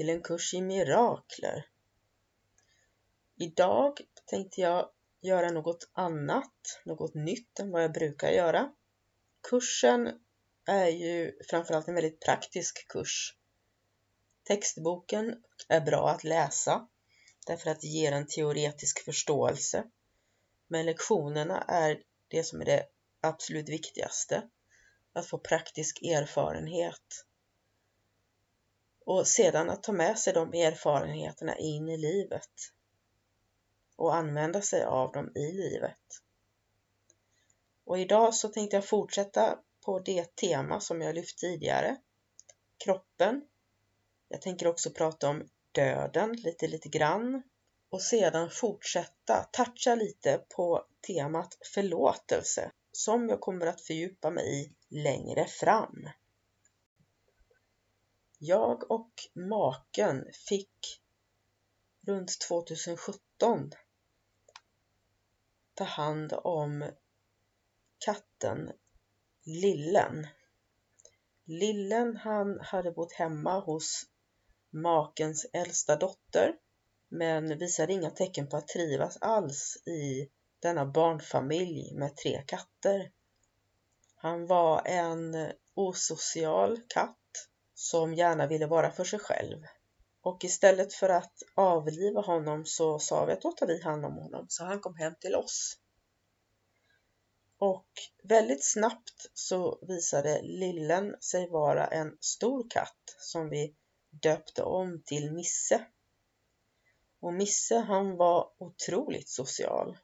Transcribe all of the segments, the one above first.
Till en kurs i mirakler. Idag tänkte jag göra något annat, något nytt än vad jag brukar göra. Kursen är ju framförallt en väldigt praktisk kurs. Textboken är bra att läsa därför att det ger en teoretisk förståelse. Men lektionerna är det som är det absolut viktigaste. Att få praktisk erfarenhet och sedan att ta med sig de erfarenheterna in i livet och använda sig av dem i livet. Och idag så tänkte jag fortsätta på det tema som jag lyft tidigare, kroppen. Jag tänker också prata om döden lite, lite grann och sedan fortsätta toucha lite på temat förlåtelse som jag kommer att fördjupa mig i längre fram. Jag och maken fick runt 2017 ta hand om katten Lillen. Lillen han hade bott hemma hos makens äldsta dotter men visade inga tecken på att trivas alls i denna barnfamilj med tre katter. Han var en osocial katt som gärna ville vara för sig själv. Och istället för att avliva honom så sa vi att då tar vi hand om honom. Så han kom hem till oss. Och väldigt snabbt så visade Lillen sig vara en stor katt som vi döpte om till Misse. Och Misse han var otroligt social.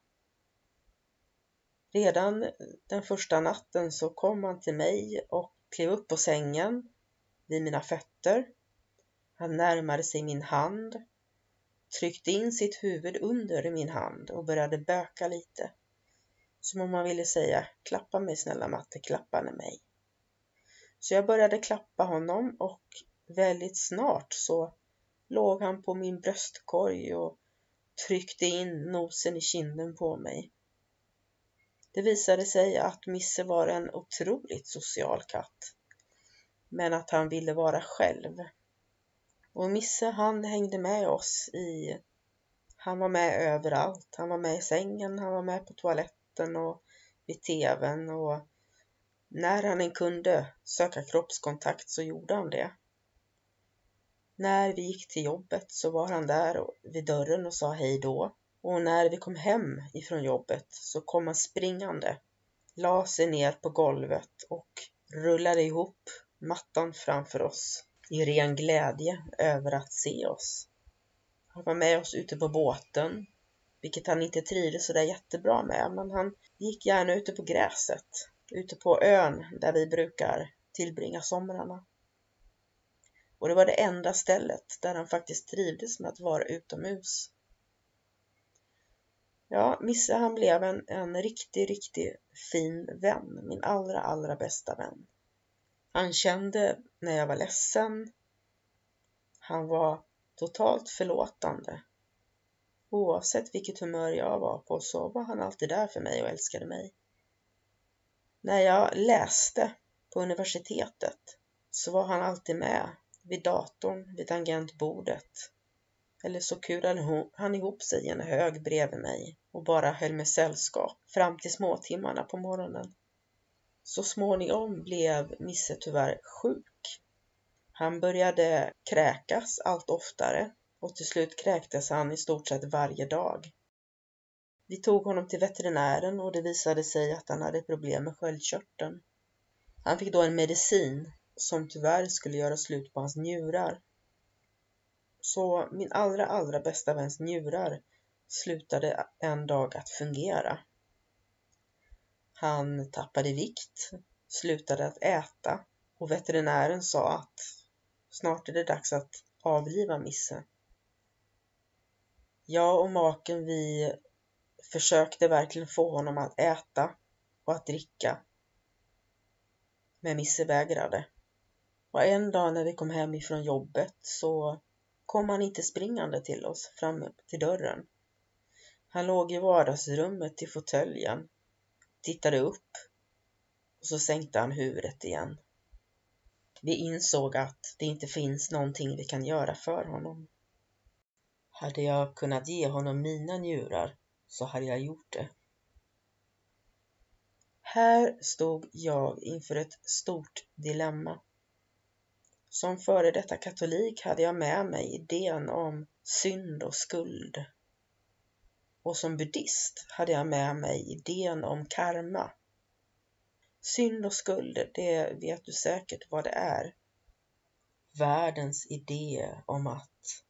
Redan den första natten så kom han till mig och klev upp på sängen vid mina fötter. Han närmade sig min hand, tryckte in sitt huvud under min hand och började böka lite. Som om han ville säga, klappa mig snälla matte, klappa mig. Så jag började klappa honom och väldigt snart så låg han på min bröstkorg och tryckte in nosen i kinden på mig. Det visade sig att Misse var en otroligt social katt men att han ville vara själv. Och Misse han hängde med oss i han var med överallt. Han var med i sängen, han var med på toaletten och vid tvn och när han än kunde söka kroppskontakt så gjorde han det. När vi gick till jobbet så var han där vid dörren och sa hej då. Och när vi kom hem ifrån jobbet så kom han springande, la sig ner på golvet och rullade ihop mattan framför oss i ren glädje över att se oss. Han var med oss ute på båten, vilket han inte trivdes så där jättebra med, men han gick gärna ute på gräset, ute på ön där vi brukar tillbringa somrarna. Och det var det enda stället där han faktiskt trivdes med att vara utomhus. Ja, Misse han blev en, en riktig, riktig fin vän, min allra, allra bästa vän. Han kände när jag var ledsen. Han var totalt förlåtande. Oavsett vilket humör jag var på så var han alltid där för mig och älskade mig. När jag läste på universitetet så var han alltid med vid datorn, vid tangentbordet eller så kurade han ihop sig i en hög bredvid mig och bara höll mig sällskap fram till småtimmarna på morgonen. Så småningom blev Nisse tyvärr sjuk. Han började kräkas allt oftare och till slut kräktes han i stort sett varje dag. Vi tog honom till veterinären och det visade sig att han hade problem med sköldkörteln. Han fick då en medicin som tyvärr skulle göra slut på hans njurar. Så min allra, allra bästa väns njurar slutade en dag att fungera. Han tappade vikt, slutade att äta och veterinären sa att snart är det dags att avliva Misse. Jag och maken vi försökte verkligen få honom att äta och att dricka. Men Misse vägrade. Och en dag när vi kom hem ifrån jobbet så kom han inte springande till oss fram till dörren. Han låg i vardagsrummet i fåtöljen, tittade upp och så sänkte han huvudet igen. Vi insåg att det inte finns någonting vi kan göra för honom. Hade jag kunnat ge honom mina njurar så hade jag gjort det. Här stod jag inför ett stort dilemma. Som före detta katolik hade jag med mig idén om synd och skuld. Och som buddhist hade jag med mig idén om karma. Synd och skuld, det vet du säkert vad det är. Världens idé om att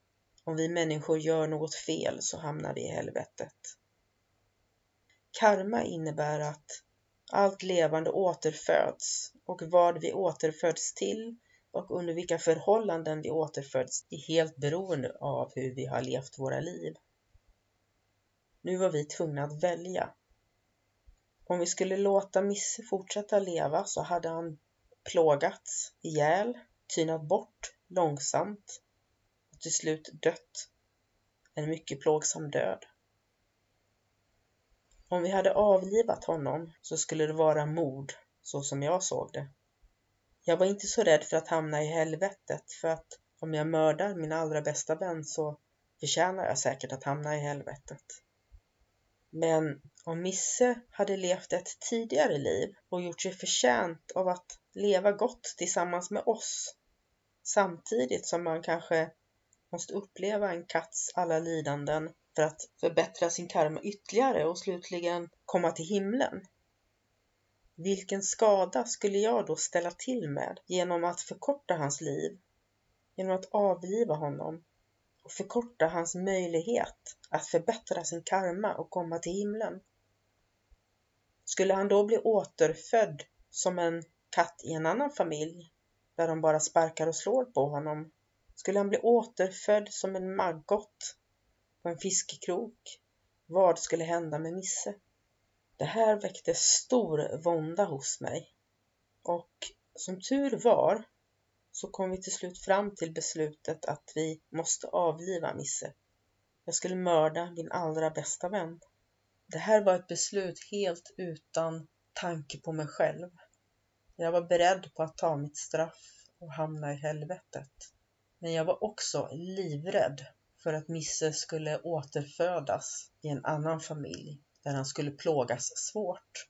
om vi människor gör något fel så hamnar vi i helvetet. Karma innebär att allt levande återföds och vad vi återföds till och under vilka förhållanden vi återföds är helt beroende av hur vi har levt våra liv. Nu var vi tvungna att välja. Om vi skulle låta Misse fortsätta leva så hade han plågats ihjäl, tynat bort långsamt och till slut dött. En mycket plågsam död. Om vi hade avlivat honom så skulle det vara mord, så som jag såg det. Jag var inte så rädd för att hamna i helvetet, för att om jag mördar min allra bästa vän så förtjänar jag säkert att hamna i helvetet. Men om Misse hade levt ett tidigare liv och gjort sig förtjänt av att leva gott tillsammans med oss, samtidigt som man kanske måste uppleva en katts alla lidanden för att förbättra sin karma ytterligare och slutligen komma till himlen. Vilken skada skulle jag då ställa till med genom att förkorta hans liv, genom att avliva honom och förkorta hans möjlighet att förbättra sin karma och komma till himlen? Skulle han då bli återfödd som en katt i en annan familj där de bara sparkar och slår på honom? Skulle han bli återfödd som en maggot på en fiskekrok. Vad skulle hända med Nisse? Det här väckte stor vånda hos mig. Och som tur var så kom vi till slut fram till beslutet att vi måste avliva Misse. Jag skulle mörda min allra bästa vän. Det här var ett beslut helt utan tanke på mig själv. Jag var beredd på att ta mitt straff och hamna i helvetet. Men jag var också livrädd för att Misse skulle återfödas i en annan familj där han skulle plågas svårt.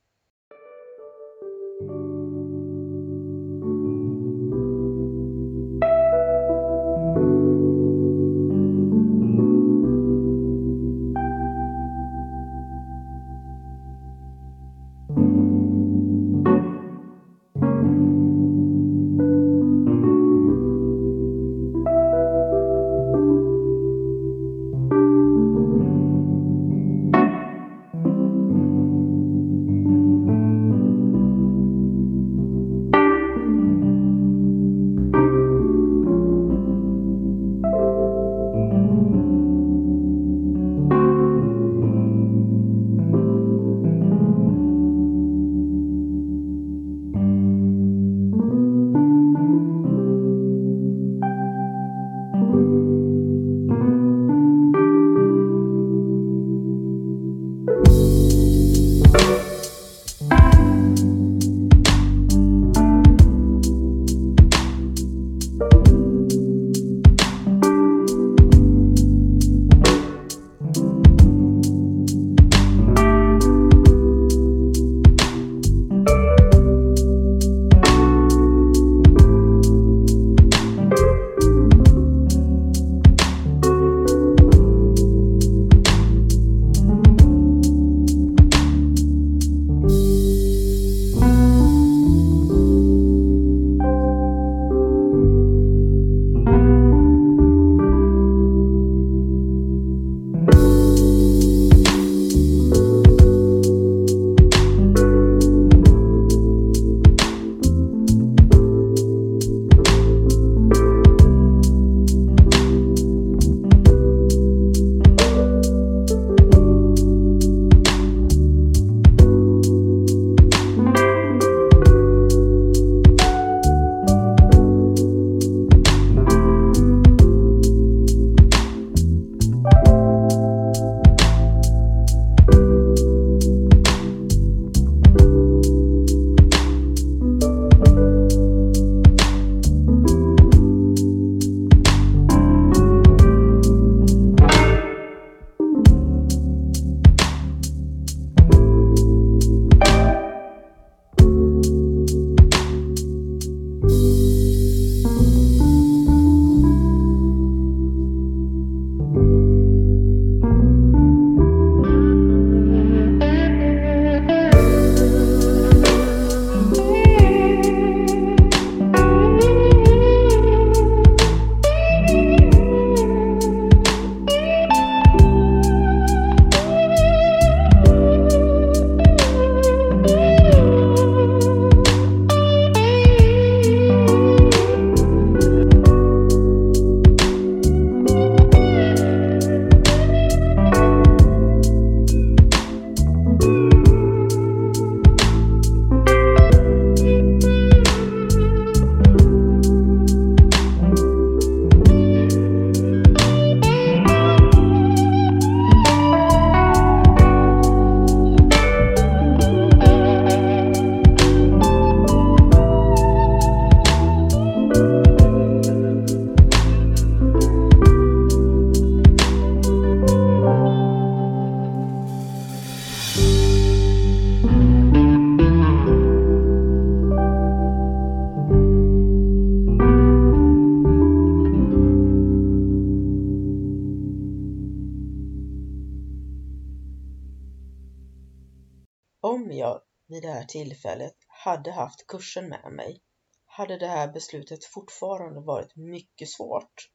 Om jag vid det här tillfället hade haft kursen med mig hade det här beslutet fortfarande varit mycket svårt.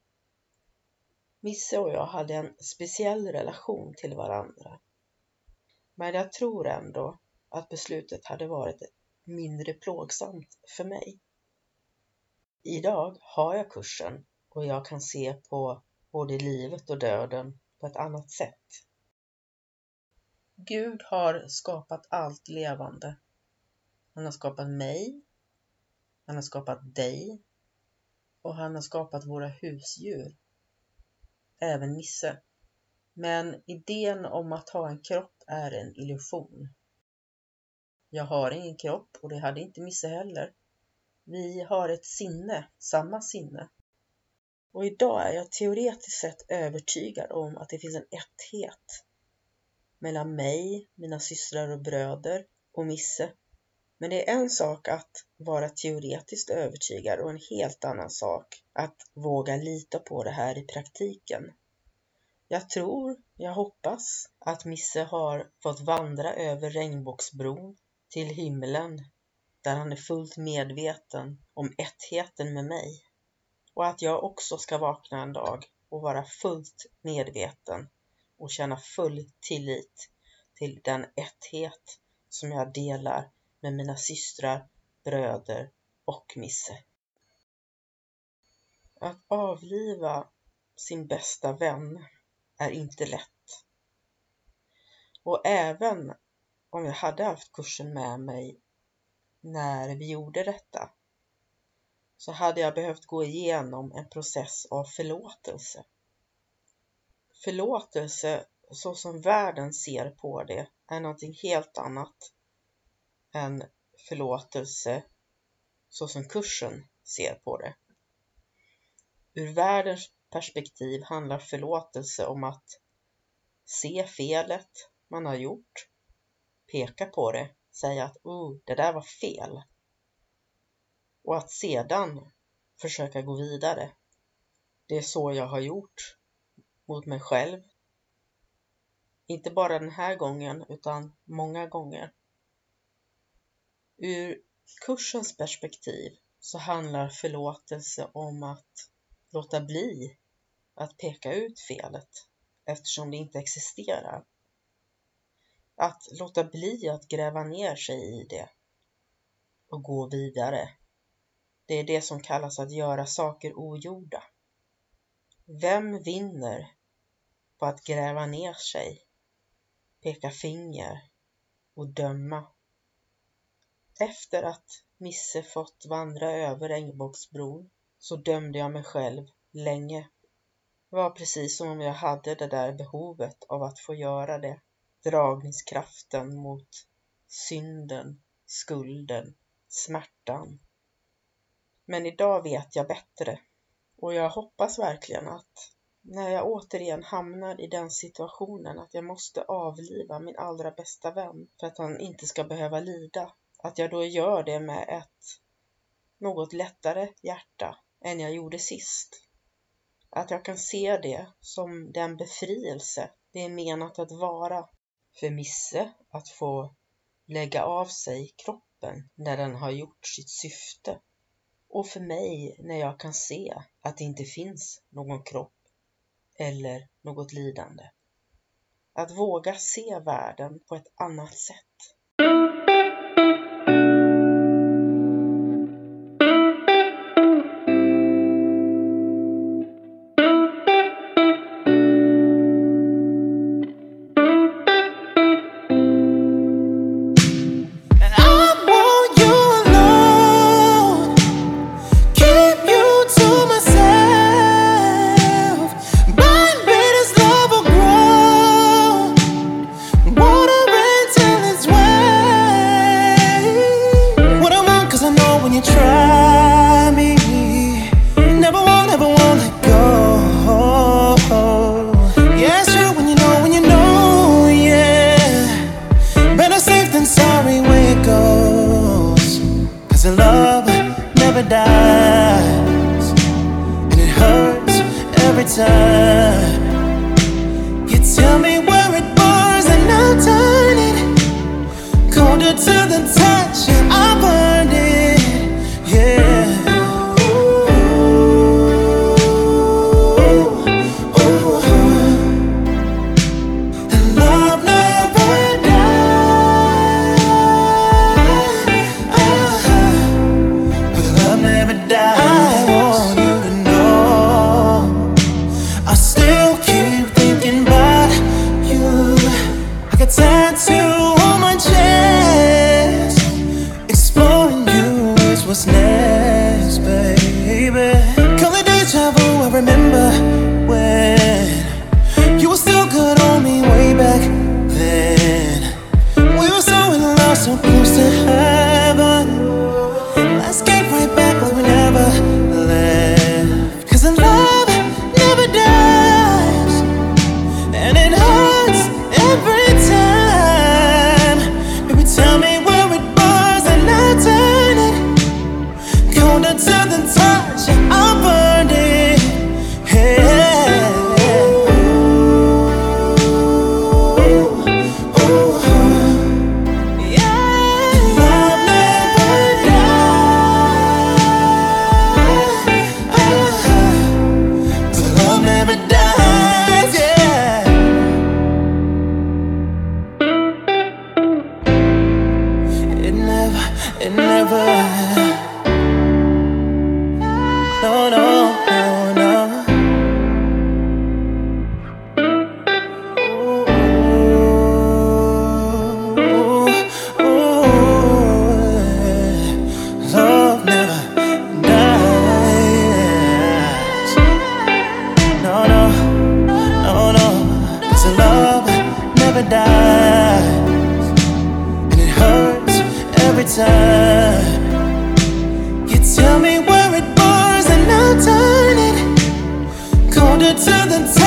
Misse och jag hade en speciell relation till varandra. Men jag tror ändå att beslutet hade varit mindre plågsamt för mig. Idag har jag kursen och jag kan se på både livet och döden på ett annat sätt. Gud har skapat allt levande. Han har skapat mig. Han har skapat dig. Och han har skapat våra husdjur. Även Nisse. Men idén om att ha en kropp är en illusion. Jag har ingen kropp och det hade inte Nisse heller. Vi har ett sinne, samma sinne. Och idag är jag teoretiskt sett övertygad om att det finns en etthet mellan mig, mina systrar och bröder och Misse. Men det är en sak att vara teoretiskt övertygad och en helt annan sak att våga lita på det här i praktiken. Jag tror, jag hoppas att Misse har fått vandra över regnbågsbron till himlen där han är fullt medveten om ettheten med mig och att jag också ska vakna en dag och vara fullt medveten och känna full tillit till den etthet som jag delar med mina systrar, bröder och Misse. Att avliva sin bästa vän är inte lätt. Och även om jag hade haft kursen med mig när vi gjorde detta så hade jag behövt gå igenom en process av förlåtelse. Förlåtelse så som världen ser på det är någonting helt annat än förlåtelse så som kursen ser på det. Ur världens perspektiv handlar förlåtelse om att se felet man har gjort, peka på det, säga att oh, det där var fel och att sedan försöka gå vidare. Det är så jag har gjort mot mig själv. Inte bara den här gången utan många gånger. Ur kursens perspektiv så handlar förlåtelse om att låta bli att peka ut felet eftersom det inte existerar. Att låta bli att gräva ner sig i det och gå vidare. Det är det som kallas att göra saker ogjorda. Vem vinner på att gräva ner sig, peka finger och döma? Efter att Misse fått vandra över regnbågsbron så dömde jag mig själv länge. Det var precis som om jag hade det där behovet av att få göra det. Dragningskraften mot synden, skulden, smärtan men idag vet jag bättre och jag hoppas verkligen att när jag återigen hamnar i den situationen att jag måste avliva min allra bästa vän för att han inte ska behöva lida, att jag då gör det med ett något lättare hjärta än jag gjorde sist. Att jag kan se det som den befrielse det är menat att vara för Misse att få lägga av sig kroppen när den har gjort sitt syfte och för mig när jag kan se att det inte finns någon kropp eller något lidande. Att våga se världen på ett annat sätt. Tell me where it bars and I'll turn it. Colder to the